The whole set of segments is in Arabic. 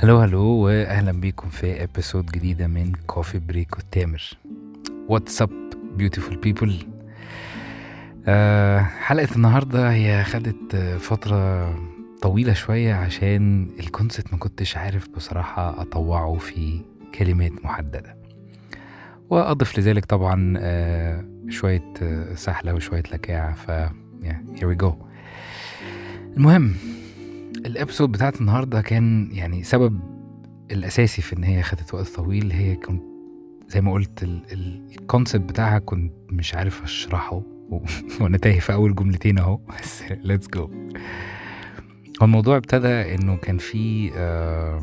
hello hello واهلا بيكم في episode جديدة من Coffee Break with تامر what's up beautiful people حلقة النهارده هي خدت فترة طويلة شوية عشان ال concept ما كنتش عارف بصراحة أطوعه في كلمات محددة. واضف لذلك طبعا آه، شوية آه، سحلة وشوية لكاعة ف yeah, here we المهم ال episode بتاعت النهارده كان يعني سبب الأساسي في إن هي خدت وقت طويل. هي كنت زي ما قلت ال concept بتاعها كنت مش عارف أشرحه وأنا تايه في أول جملتين أهو. بس let's go هو الموضوع ابتدى إنه كان في آه،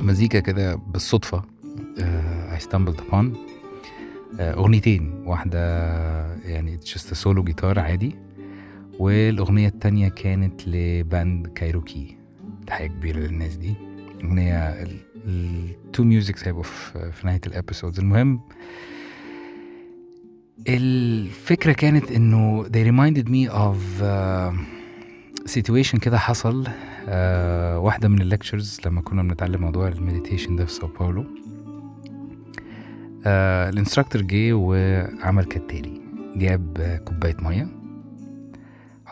مزيكا كده بالصدفة stumbled upon آه، أغنيتين. واحدة يعني a solo جيتار عادي. والأغنية التانية كانت ل band كايروكي. تحية كبيرة للناس دي. أغنية ال two musics هيبقوا في نهاية ال episodes المهم الفكرة كانت إنه they reminded me of uh, situation كده حصل uh, واحدة من ال lectures لما كنا بنتعلم موضوع ال meditation ده في ساو باولو. uh, ال instructor جه وعمل كالتالي جاب آه، كوباية مية.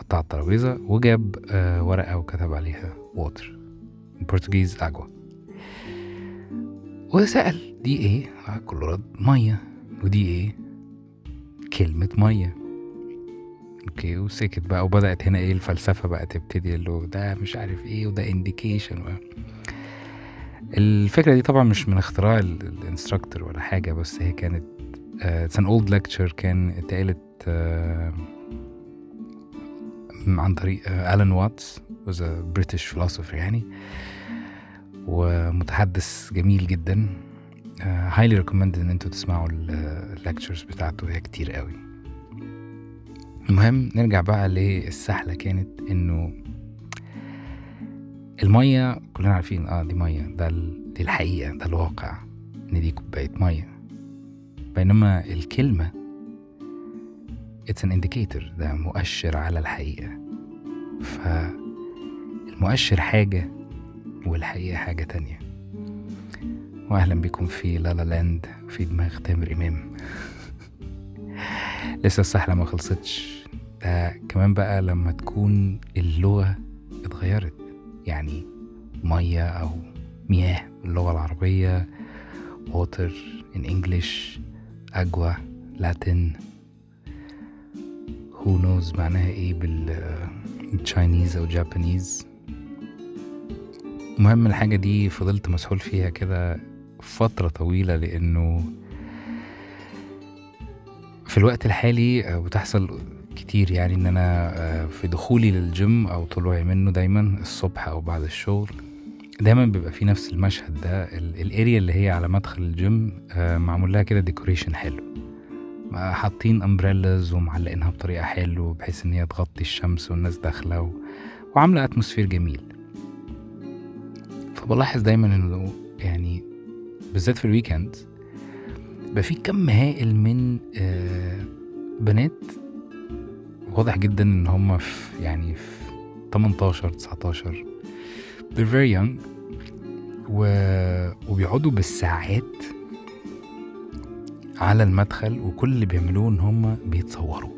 حطها على الترابيزة وجاب آه ورقة وكتب عليها water بال Portuguese água وسأل دي إيه؟ كله رد مية ودي إيه؟ كلمة مية. okay وسكت بقى وبدأت هنا إيه؟ الفلسفة بقى تبتدي اللي هو ده مش عارف إيه وده indication الفكرة دي طبعا مش من اختراع ال instructor ولا حاجة بس هي كانت it's an old lecture كان اتقالت آه عن طريق ألان واتس was a British philosopher يعني ومتحدث جميل جدا. uh, highly recommended إن أنتوا تسمعوا ال lectures بتاعته هي كتير قوي. المهم نرجع بقى للسحلة كانت إنه المية كلنا عارفين آه دي مية ده دي الحقيقة ده الواقع إن دي كوباية مية. بينما الكلمة it's an indicator. ده مؤشر على الحقيقة. فالمؤشر حاجة والحقيقة حاجة تانية. وأهلا بكم في لالا لاند في دماغ تامر إمام. لسه السحلة ما خلصتش. ده كمان بقى لما تكون اللغة اتغيرت. يعني مية أو مياه باللغة العربية water in English água Latin who knows معناها إيه بال Chinese أو Japanese المهم الحاجة دي فضلت مسحول فيها كده فترة طويلة لأنه في الوقت الحالي آه، بتحصل كتير يعني إن أنا آه، في دخولي للجيم أو طلوعي منه دايما الصبح أو بعد الشغل. دايما بيبقى في نفس المشهد ده. ال- ال area اللي هي على مدخل الجيم آه، معمول لها كده decoration حلو. حاطين umbrellas ومعلقينها بطريقة حلوة بحيث إن هي تغطي الشمس والناس داخلة و... وعاملة atmosphere جميل. فبلاحظ دايما إنه يعني بالذات في الويكند بقى في كم هائل من آه بنات واضح جدا إن هم في يعني في 18 19 they're very young و... وبيقعدوا بالساعات على المدخل وكل اللي بيعملوه إن هم بيتصوروا.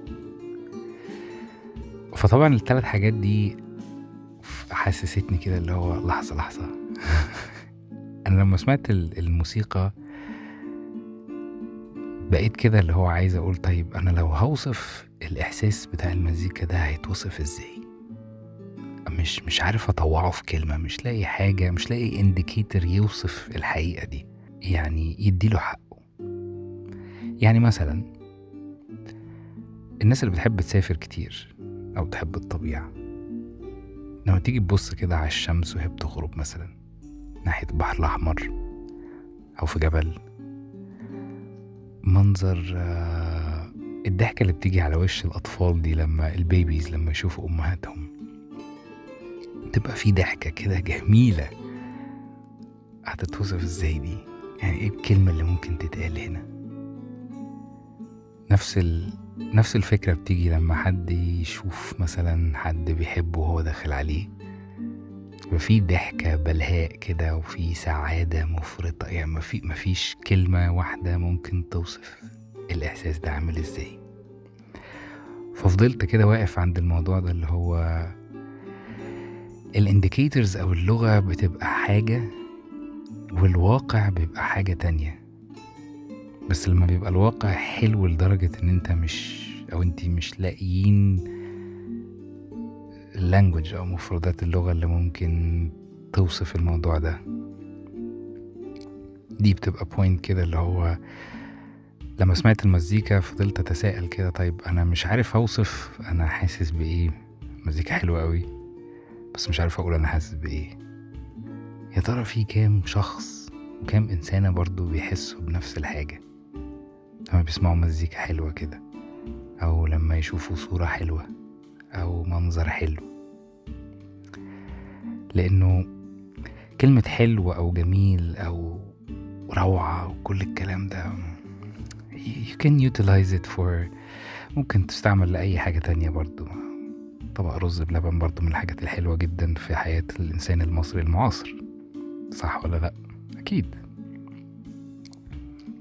فطبعا الثلاث حاجات دي حسستني كده اللي هو لحظة لحظة. أنا لما سمعت ال- الموسيقى بقيت كده اللي هو عايز أقول طيب أنا لو هوصف الإحساس بتاع المزيكا ده هيتوصف إزاي؟ مش مش عارف أطوعه في كلمة مش لاقي حاجة مش لاقي انديكيتور يوصف الحقيقة دي. يعني يديله حقه يعني مثلا الناس اللي بتحب تسافر كتير أو تحب الطبيعة لما تيجي تبص كده على الشمس وهي بتغرب مثلا ناحية البحر الأحمر أو في جبل منظر آه، الضحكة اللي بتيجي على وش الأطفال دي لما البيبيز لما يشوفوا أمهاتهم تبقى في ضحكة كده جميلة. هتتوصف إزاي دي؟ يعني إيه الكلمة اللي ممكن تتقال هنا؟ نفس ال... نفس الفكرة بتيجي لما حد يشوف مثلا حد بيحبه وهو داخل عليه. يبقى في ضحكة بلهاء كده وفي سعادة مفرطة. يعني مفيش كلمة واحدة ممكن توصف الإحساس ده عامل إزاي. ففضلت كده واقف عند الموضوع ده اللي هو الانديكيتورز أو اللغة بتبقى حاجة والواقع بيبقى حاجة تانية. بس لما بيبقى الواقع حلو لدرجة إن أنت مش أو أنتي مش لاقيين ال language أو مفردات اللغة اللي ممكن توصف الموضوع ده. دي بتبقى point كده اللي هو لما سمعت المزيكا فضلت أتساءل كده طيب أنا مش عارف أوصف أنا حاسس بإيه؟ مزيكا حلوة قوي بس مش عارف أقول أنا حاسس بإيه. يا ترى في كام شخص وكام إنسانة برضو بيحسوا بنفس الحاجة؟ لما بيسمعوا مزيكا حلوة كده أو لما يشوفوا صورة حلوة أو منظر حلو. لأنه كلمة حلو أو جميل أو روعة وكل الكلام ده you can utilize it for ممكن تستعمل لأي حاجة تانية برضو. طبق رز بلبن برضو من الحاجات الحلوة جدا في حياة الإنسان المصري المعاصر. صح ولا لأ؟ أكيد.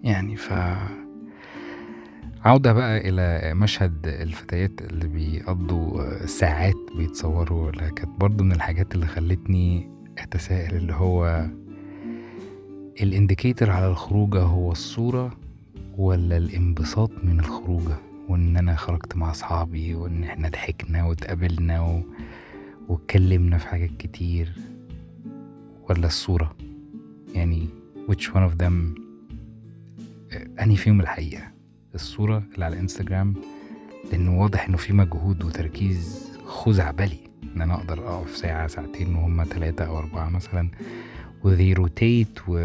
يعني ف عودة بقى إلى مشهد الفتيات اللي بيقضوا ساعات بيتصوروا كانت برضو من الحاجات اللي خلتني أتساءل اللي هو الانديكيتور على الخروجة هو الصورة ولا الانبساط من الخروجة؟ وإن أنا خرجت مع أصحابي وإن إحنا ضحكنا واتقابلنا و... واتكلمنا في حاجات كتير ولا الصورة؟ يعني which one of them أنهي فيهم الحقيقة؟ الصورة اللي على الإنستجرام لأنه واضح إنه في مجهود وتركيز خزعبلي إن أنا أقدر أقف ساعة ساعتين وهم تلاتة أو أربعة مثلا. وذي روتيت و...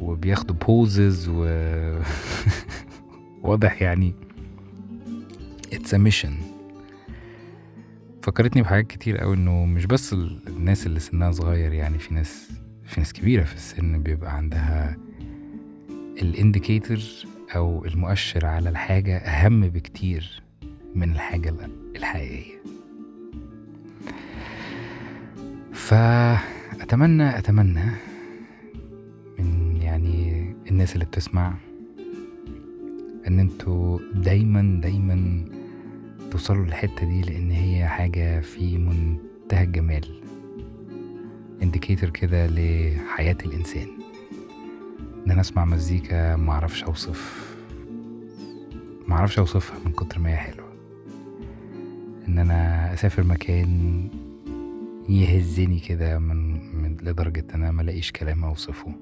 وبياخدوا poses و واضح يعني. situation فكرتني بحاجات كتير قوي إنه مش بس ال- الناس اللي سنها صغير يعني في ناس في ناس كبيرة في السن بيبقى عندها ال indicator أو المؤشر على الحاجة أهم بكتير من الحاجة ال- الحقيقية. فأتمنى أتمنى من يعني الناس اللي بتسمع إن أنتوا دايما دايما توصلوا للحتة دي لأن هي حاجة في منتهى الجمال. انديكيتور كده لحياة الإنسان. إن أنا أسمع مزيكا معرفش أوصف معرفش أوصفها من كتر ما هي حلوة. إن أنا أسافر مكان يهزني كده من, من لدرجة إن أنا ملاقيش كلام أوصفه.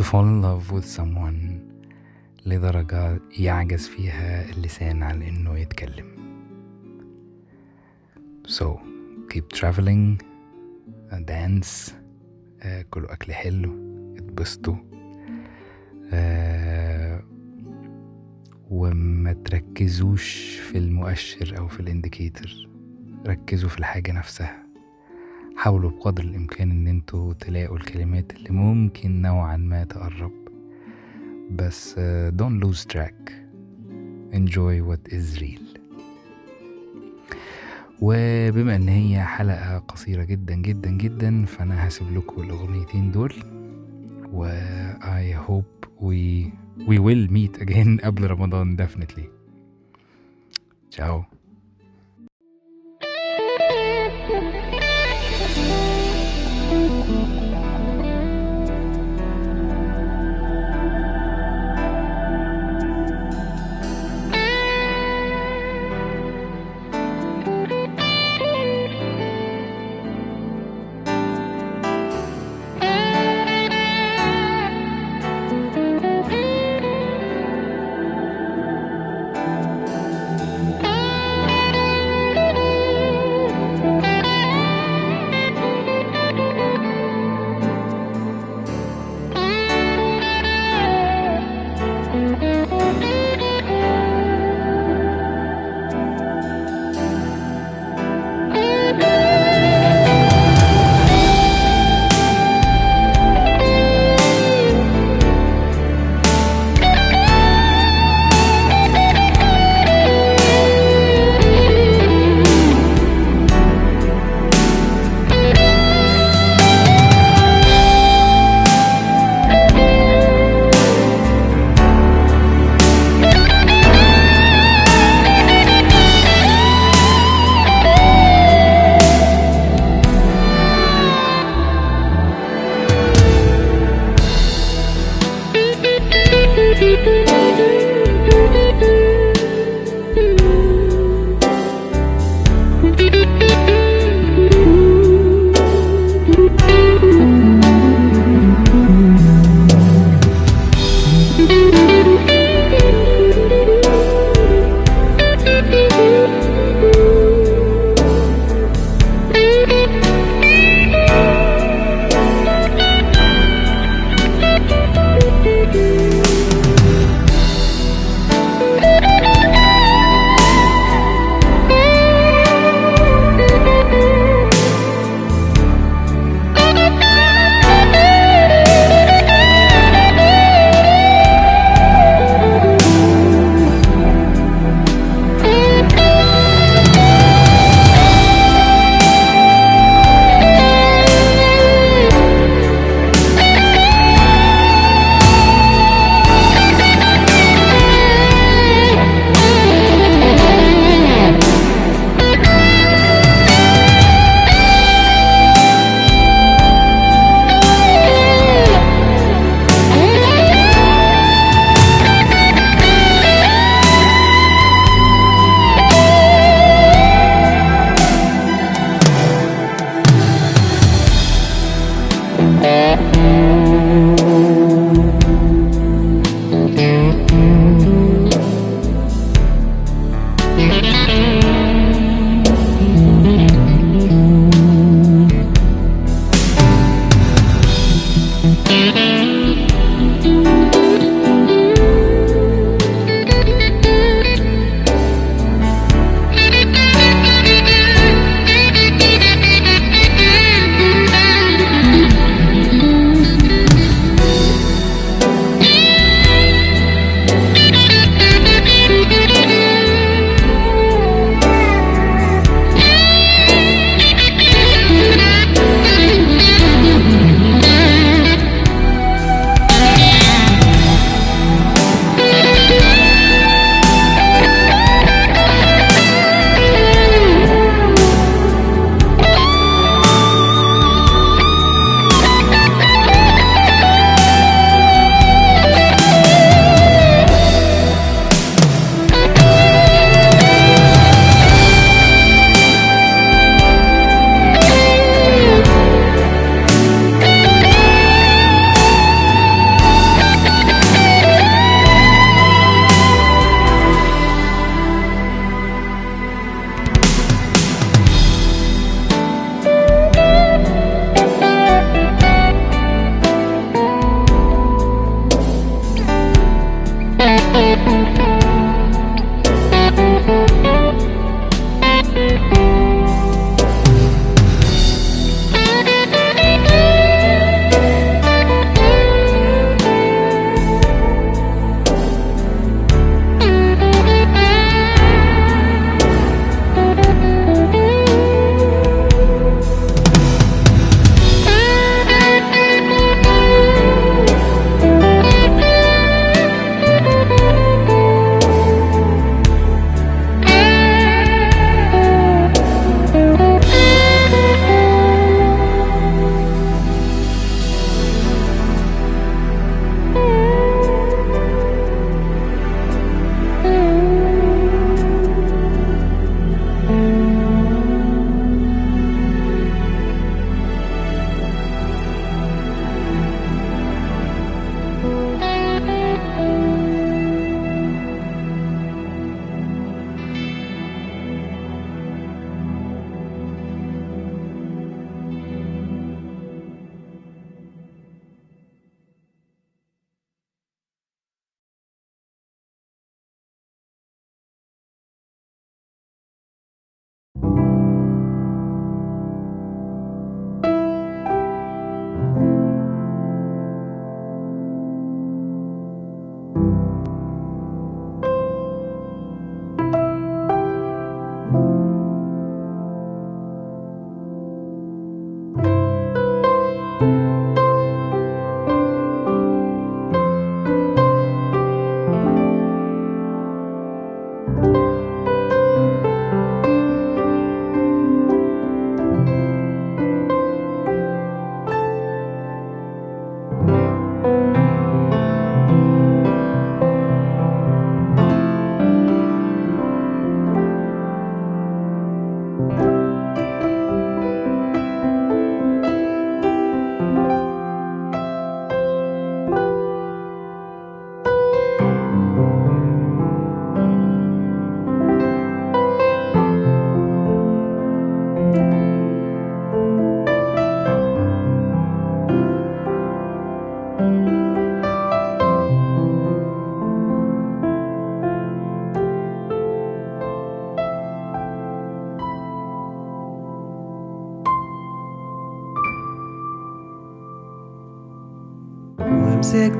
To fall in love with someone لدرجة يعجز فيها اللسان عن إنه يتكلم. So keep traveling dance uh, كلوا أكل حلو. اتبسطوا uh, وما تركزوش في المؤشر أو في الانديكيتور ركزوا في الحاجة نفسها. حاولوا بقدر الإمكان إن أنتوا تلاقوا الكلمات اللي ممكن نوعا ما تقرب. بس uh, don't lose track. Enjoy what is real. وبما إن هي حلقة قصيرة جدا جدا جدا فأنا هسيب لكم الأغنيتين دول. وI hope we we will meet again قبل رمضان definitely. Ciao.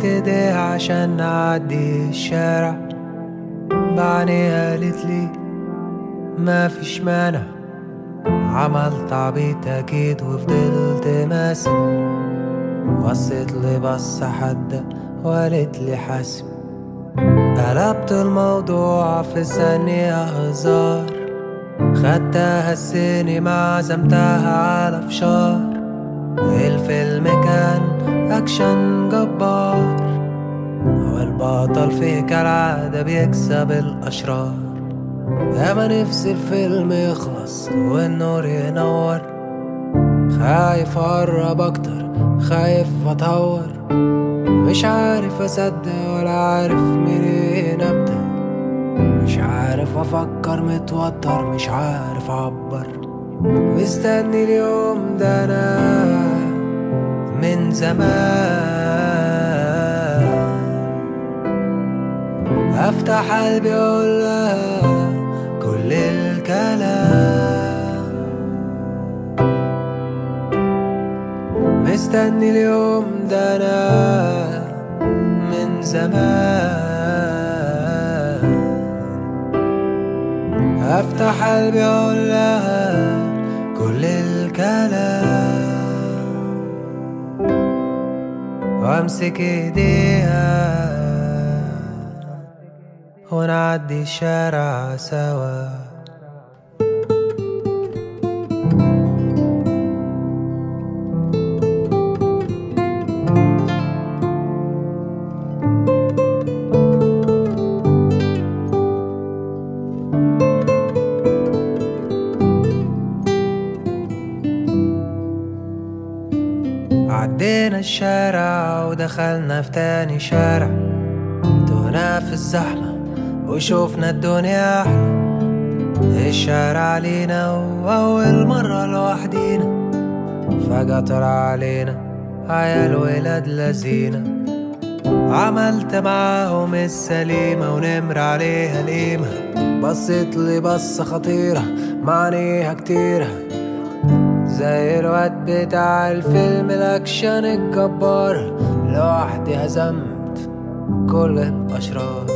ايديها عشان نعدي الشارع. بعدين قالت لي ما فيش مانع. عملت عبيط أكيد وفضلت ماسك. بصيت لي بصة حادة وقالت لي حاسب. قلبت الموضوع في ثانية هزار. خدتها السينما عزمتها على فشار. الفيلم كان أكشن جبار والبطل فيه كالعادة بيكسب الأشرار أما نفسي الفيلم يخلص والنور ينور خايف أقرب أكتر خايف أطور مش عارف أصدق ولا عارف منين أبدأ مش عارف أفكر متوتر مش عارف أعبر مستني اليوم ده أنا زمان أفتح قلبي لها كل الكلام. مستني اليوم ده أنا من زمان. أفتح قلبي لها كل الكلام. وأمسك إيديها. ونعدي الشارع سوا. ودخلنا في تاني شارع تهنا في الزحمة وشوفنا الدنيا أحلى. الشارع علينا وأول مرة لوحدينا فجأة طلع علينا عيال ولاد لذينة. عملت معاهم السليمة ونمر عليها القيمة بصيت لي بصة خطيرة معنيها كتيرة. زي الواد بتاع الفيلم الأكشن الجبار لوحدي هزمت كل الأشرار.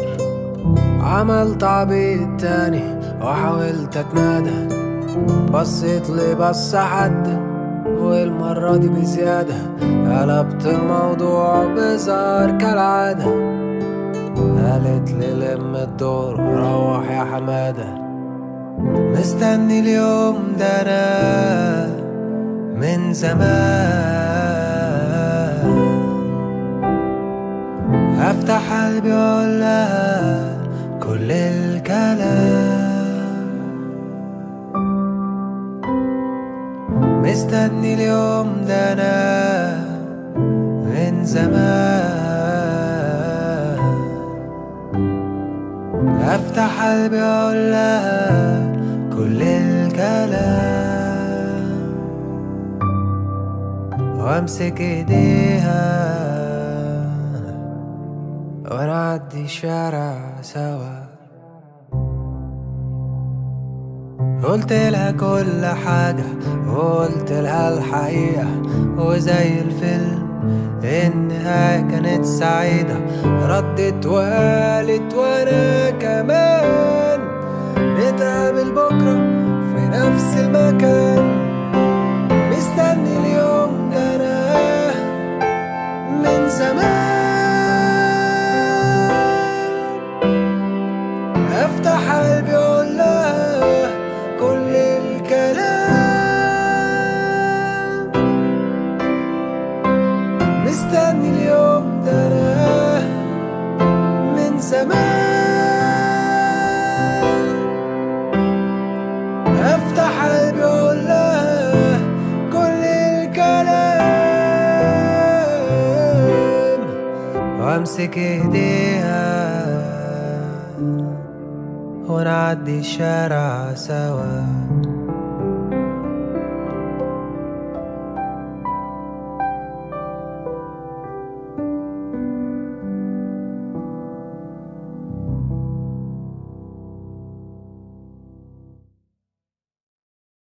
عملت عبيط تاني وحاولت أتنادى. بصيت لي بصة حادة والمرة دي بزيادة. قلبت الموضوع بزار كالعادة. قالت لي لم الدور وروح يا حمادة. مستني اليوم ده أنا من زمان. أفتح قلبي لها كل الكلام. مستني اليوم ده أنا من زمان. أفتح قلبي وأقول لها كل الكلام. وأمسك إيديها ونعدي الشارع سوا. قلت لها كل حاجة وقلت لها الحقيقة. وزي الفيلم النهاية كانت سعيدة. ردت وقالت وأنا كمان. نتقابل بكرة في نفس المكان. مستني اليوم ده أنا من زمان. اليوم أنا من زمان. أفتح قلبي أقول لها كل الكلام وأمسك إيديها ونعدي الشارع سوا.